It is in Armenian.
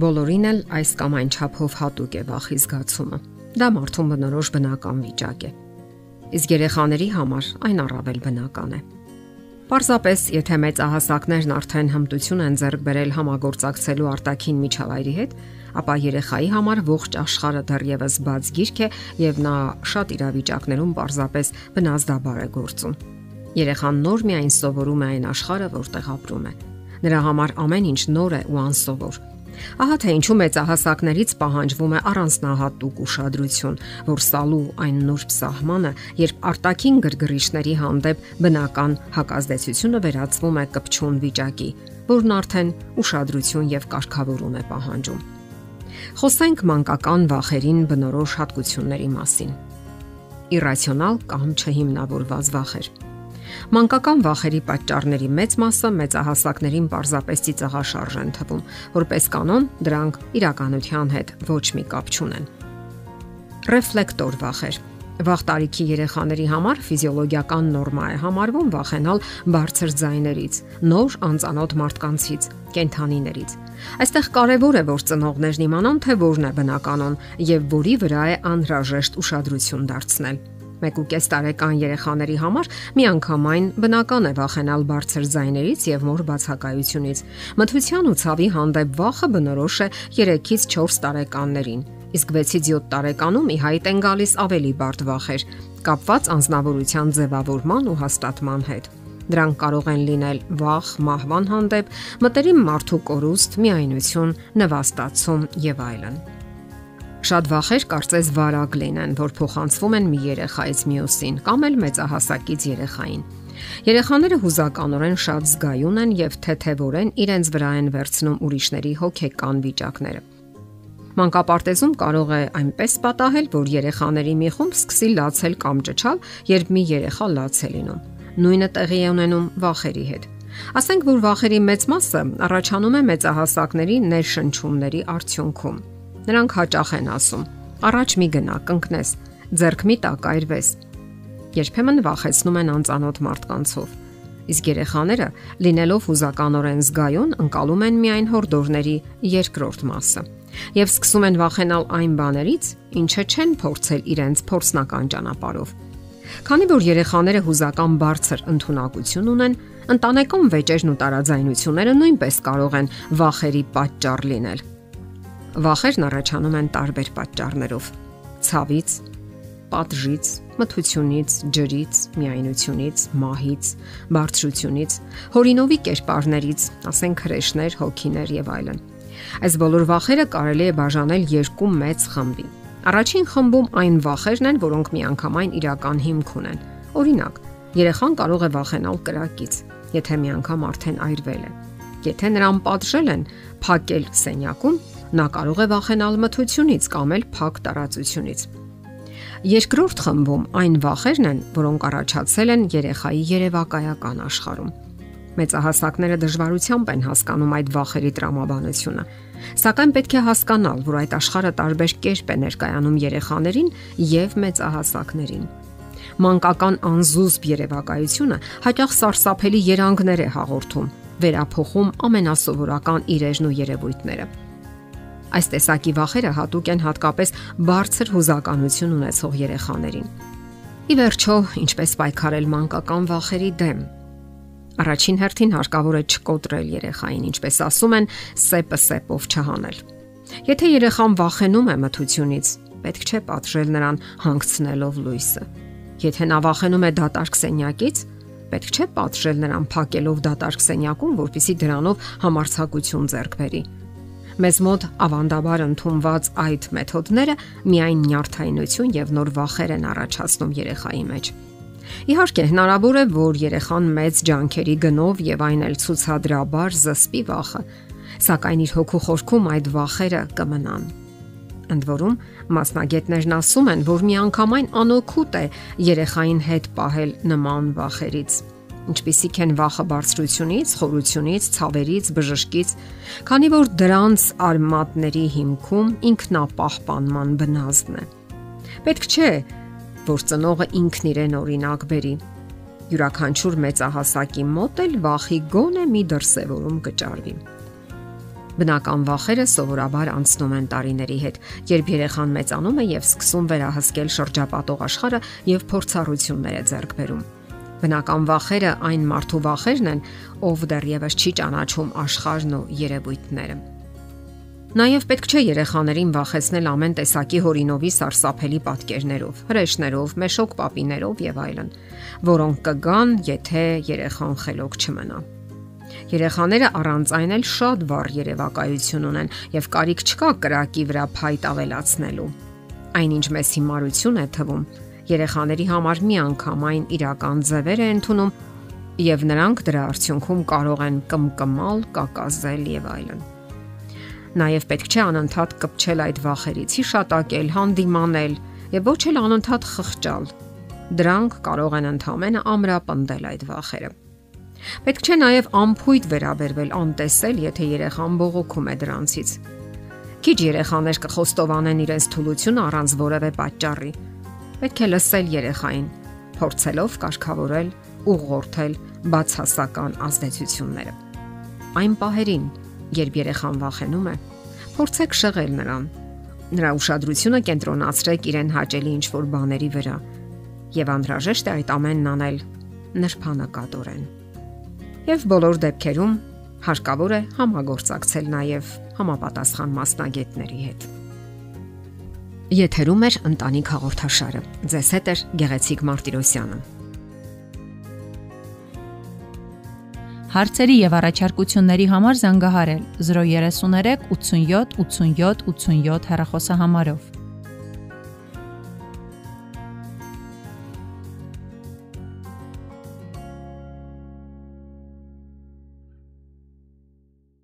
Բոլորին էլ այս կամ այն չափով հատուկ է վախի զգացումը։ Դա մարդուն բնորոշ բնական վիճակ է։ Իսկ երեխաների համար այն առավել բնական է։ Պարզապես, եթե մեծահասակներն արդեն հմտություն են ձեռք բերել համագործակցելու արտաքին միջավայրի հետ, ապա երեխայի համար ողջ աշխարհը դեռևս բաց գիրք է եւ նա շատ իրավիճակներում պարզապես բնազդաբար է գործում։ Երեխան նոր միայն սովորում է այն աշխարհը, որտեղ ապրում է։ Նրա համար ամեն ինչ նոր է ու անսովոր Ահա թե ինչու մեծահասակներից պահանջվում է առանձնահատուկ ուշադրություն, որ սալու այն նուրբ սահմանը, երբ արտաքին գրգռիչների հանդեպ բնական հակազդեցությունը վերածվում է կպչուն վիճակի, որն արդեն ուշադրություն եւ կարգավորում է պահանջում։ Խոսենք մանկական վախերին բնորոշ հատկությունների մասին։ Իրացիոնալ կամ չհիմնավորված վախեր Մանկական վախերի պատճառների մեծ մասը մեծահասակներին պարզապես ծիծաղաշարժ են թվում, որպես կանոն դրանք իրականության հետ ոչ մի կապ չունեն։ Ռեֆլեկտոր վախեր Վաղ տարիքի երեխաների համար ֆիզիոլոգիական նորմա է համարվում վախենալ բարձր ձայներից, նոր անծանոթ մարդկանցից, կենթանիներից։ Այստեղ կարևոր է որ ծնողներն իմանան, թե որն է բնականon եւ որի վրա է անհրաժեշտ ուշադրություն դարձնել։ 1.5 տարեկան երեխաների համար միանգամայն բնական է վախենալ բարձր ձայներից եւ մոր բացակայությունից։ Մթության ու ցավի հանդեպ վախը բնորոշ է 3-ից 4 տարեկաններին, իսկ 6-ից 7 տարեկանում ի հայտ են գալիս ավելի բարդ վախեր, կապված անznավորության ձևավորման ու հաստատման հետ։ Դրանք կարող են լինել վախ, մահվան հանդեպ, մտերիմ մարդու կորուստ, միայնություն, նվաստացում եւ այլն։ Շատ վախեր կարծես վարակ լինեն, որ փոխանցվում են մի երեխայից մյուսին կամ էլ մեծահասակից երեխային։ Երեխաները հուզականորեն շատ զգայուն են եւ թեթևորեն իրենց վրա են վերցնում ուրիշների հոգեկան վիճակները։ Մանկապարտեզում կարող է այնպես պատահել, որ երեխաների մի խումբ սկսի լացել կամ ճչալ, երբ մի երեխա լաց է լինում։ Նույնը տեղի է ունենում վախերի հետ։ Ասենք որ վախերի մեծ մասը առաջանում է մեծահասակների ներշնչումների արդյունքում Նրանք հաճախ են ասում. Առաջ մի գնա, կընկնես, ձերք մի տակայրվես։ Երբեմն վախեցնում են անծանոթ մարդկանցով։ Իսկ երեխաները, լինելով հուզականորեն զգայուն, ընկալում են միայն հորդորների երկրորդ մասը եւ սկսում են վախենալ այն բաներից, ինչը չեն փորձել իրենց փորձնական ճանապարով։ Քանի որ երեխաները հուզական բարձր ընտունակություն ունեն, ընտանեկան վեճերն ու տարաձայնությունները նույնպես կարող են վախերի պատճառ լինել։ Վախերն առաջանում են տարբեր պատճառներով՝ ցավից, պատժից, մթությունից, ջրից, միայնությունից, մահից, բարձրությունից, հորինովի կերպարներից, ասենք հրեշներ, հոգիներ եւ այլն։ Այս բոլոր վախերը կարելի է բաժանել երկու մեծ խմբի։ Առաջին խմբում այն վախերն են, որոնք միանգամայն իրական հիմք ունեն։ Օրինակ, երեխան կարող է վախենալ կրակից, եթե միանգամ արդեն այրվել է։ Եթե նրան պատժել են փակել սենյակում, Նա կարող է վախենալ մթությունից կամ էլ փակ տարածությունից։ Երկրորդ խմբում այն վախերն են, որոնք առաջացել են երեխայի երևակայական աշխարհում։ Մեծահասակները դժվարությամբ են հասկանում այդ վախերի տրամաբանությունը։ Սակայն պետք է հասկանալ, որ այդ աշխարհը տարբեր կերպ է ներկայանում երեխաներին եւ մեծահասակներին։ Մանկական անզուսպ երևակայությունը հաճախ սարսափելի երանգներ է հաղորդում, վերափոխում ամենասովորական իրերն ու երևույթները։ Այս տեսակի վախերը հատուկ են հատկապես բարձր հուզականություն ունեցող երեխաներին։ Ի վերջո, ինչպես պայքարել մանկական վախերի դեմ։ Առաջին հերթին հարկավոր է չկոտրել երեխային, ինչպես ասում են, սեպը սեպով չհանել։ Եթե երեխան վախենում է մթությունից, պետք չէ պատժել նրան հանգցնելով լույսը։ Եթե նա վախենում է դատարկ սենյակից, պետք չէ պատժել նրան փակելով դատարկ սենյակում, որpիսի դրանով համարցակություն ձեռք բերի Մեզ մոտ ավանդաբար ընդունված այդ մեթոդները միայն նյարդայնություն եւ նոր վախեր են առաջացնում երեխայի մեջ։ Իհարկե, հնարավոր է, որ երեխան մեծ ջանքերի գնով եւ այն էլ ցուցադրաբար զսպի վախը, սակայն իր հոգու խորքում այդ վախերը կմնան։ Ընդ որում, մասնագետներն ասում են, որ միանգամայն անօքուտ է երեխային հետ պահել նման վախերից ինչպիսիք են վախը բարձրությունից, խորությունից, ցավերից, բժշկից, քանի որ դրանց արմատների հիմքում ինքնապահպանման բնազդն է։ Պետք չէ, որ ծնողը ինքն իրեն օրինակ բերի։ Յուրաքանչյուր մեծահասակի մոտ էլ վախի գոնե մի դրսևորում կճարվի։ Բնական վախերը սովորաբար անցնում են տարիների հետ, երբ երեխան մեծանում է եւ սկսում վերահսկել շրջապատող աշխարհը եւ փորձառություններ է ձեռք բերում։ Բնական վախերը այն մարդու վախերն են, ով դեռևս չի ճանաչում աշխարհն ու երևույթները։ Նաև պետք չէ երեխաներին վախեցնել ամեն տեսակի հորինովի սարսափելի պատկերներով, հրեշներով, մեշոկ պապիներով եւ այլն, որոնք կգան, եթե երեխան խելոք չմնա։ Երեխաները առանց այն էլ շատ վառ երևակայություն ունեն եւ կարիք չկա կրակի վրա փայտ ավելացնելու։ Այնինչ մեծ հիմարություն է թվում, երեխաների համար միանգամայն իրական ձևեր է ընդունում եւ նրանք դրա արդյունքում կարող են կմկմալ, կակազել եւ այլն։ Նաեւ պետք չէ անընդհատ կպչել այդ վախերից, հիշատակել, հանդիմանել եւ ոչ էլ անընդհատ խղճալ։ Դրանք կարող են ընդհանրապես ամրապնդել այդ վախերը։ Պետք չէ նաև ամփույթ վերաբերվել անտեսել, եթե երեխան բողոքում է դրանցից։ Քիչ երեխաներ կխոստովանեն իրենց թուլությունը առանց որևէ պատճառի։ Պետք է լսել երեխային, փորձելով կարգավորել, ուղղորդել բացասական ազդեցությունները։ Այն պահերին, երբ երեխան վախենում է, փորձեք շեղել նրան։ Նրա ուշադրությունը կենտրոնացրեք իրեն հաճելի ինչ-որ բաների վրա եւ անհրաժեշտ է այդ ամենն անել նրբանակատորեն եւ բոլոր դեպքերում հարկավոր է համագործակցել նաեւ համապատասխան մասնագետների հետ։ Եթերում է ընտանիք հաղորդաշարը։ Ձեզ հետ է Գեղեցիկ Մարտիրոսյանը։ Հարցերի եւ առաջարկությունների համար զանգահարել 033 87 87 87 հեռախոսահամարով։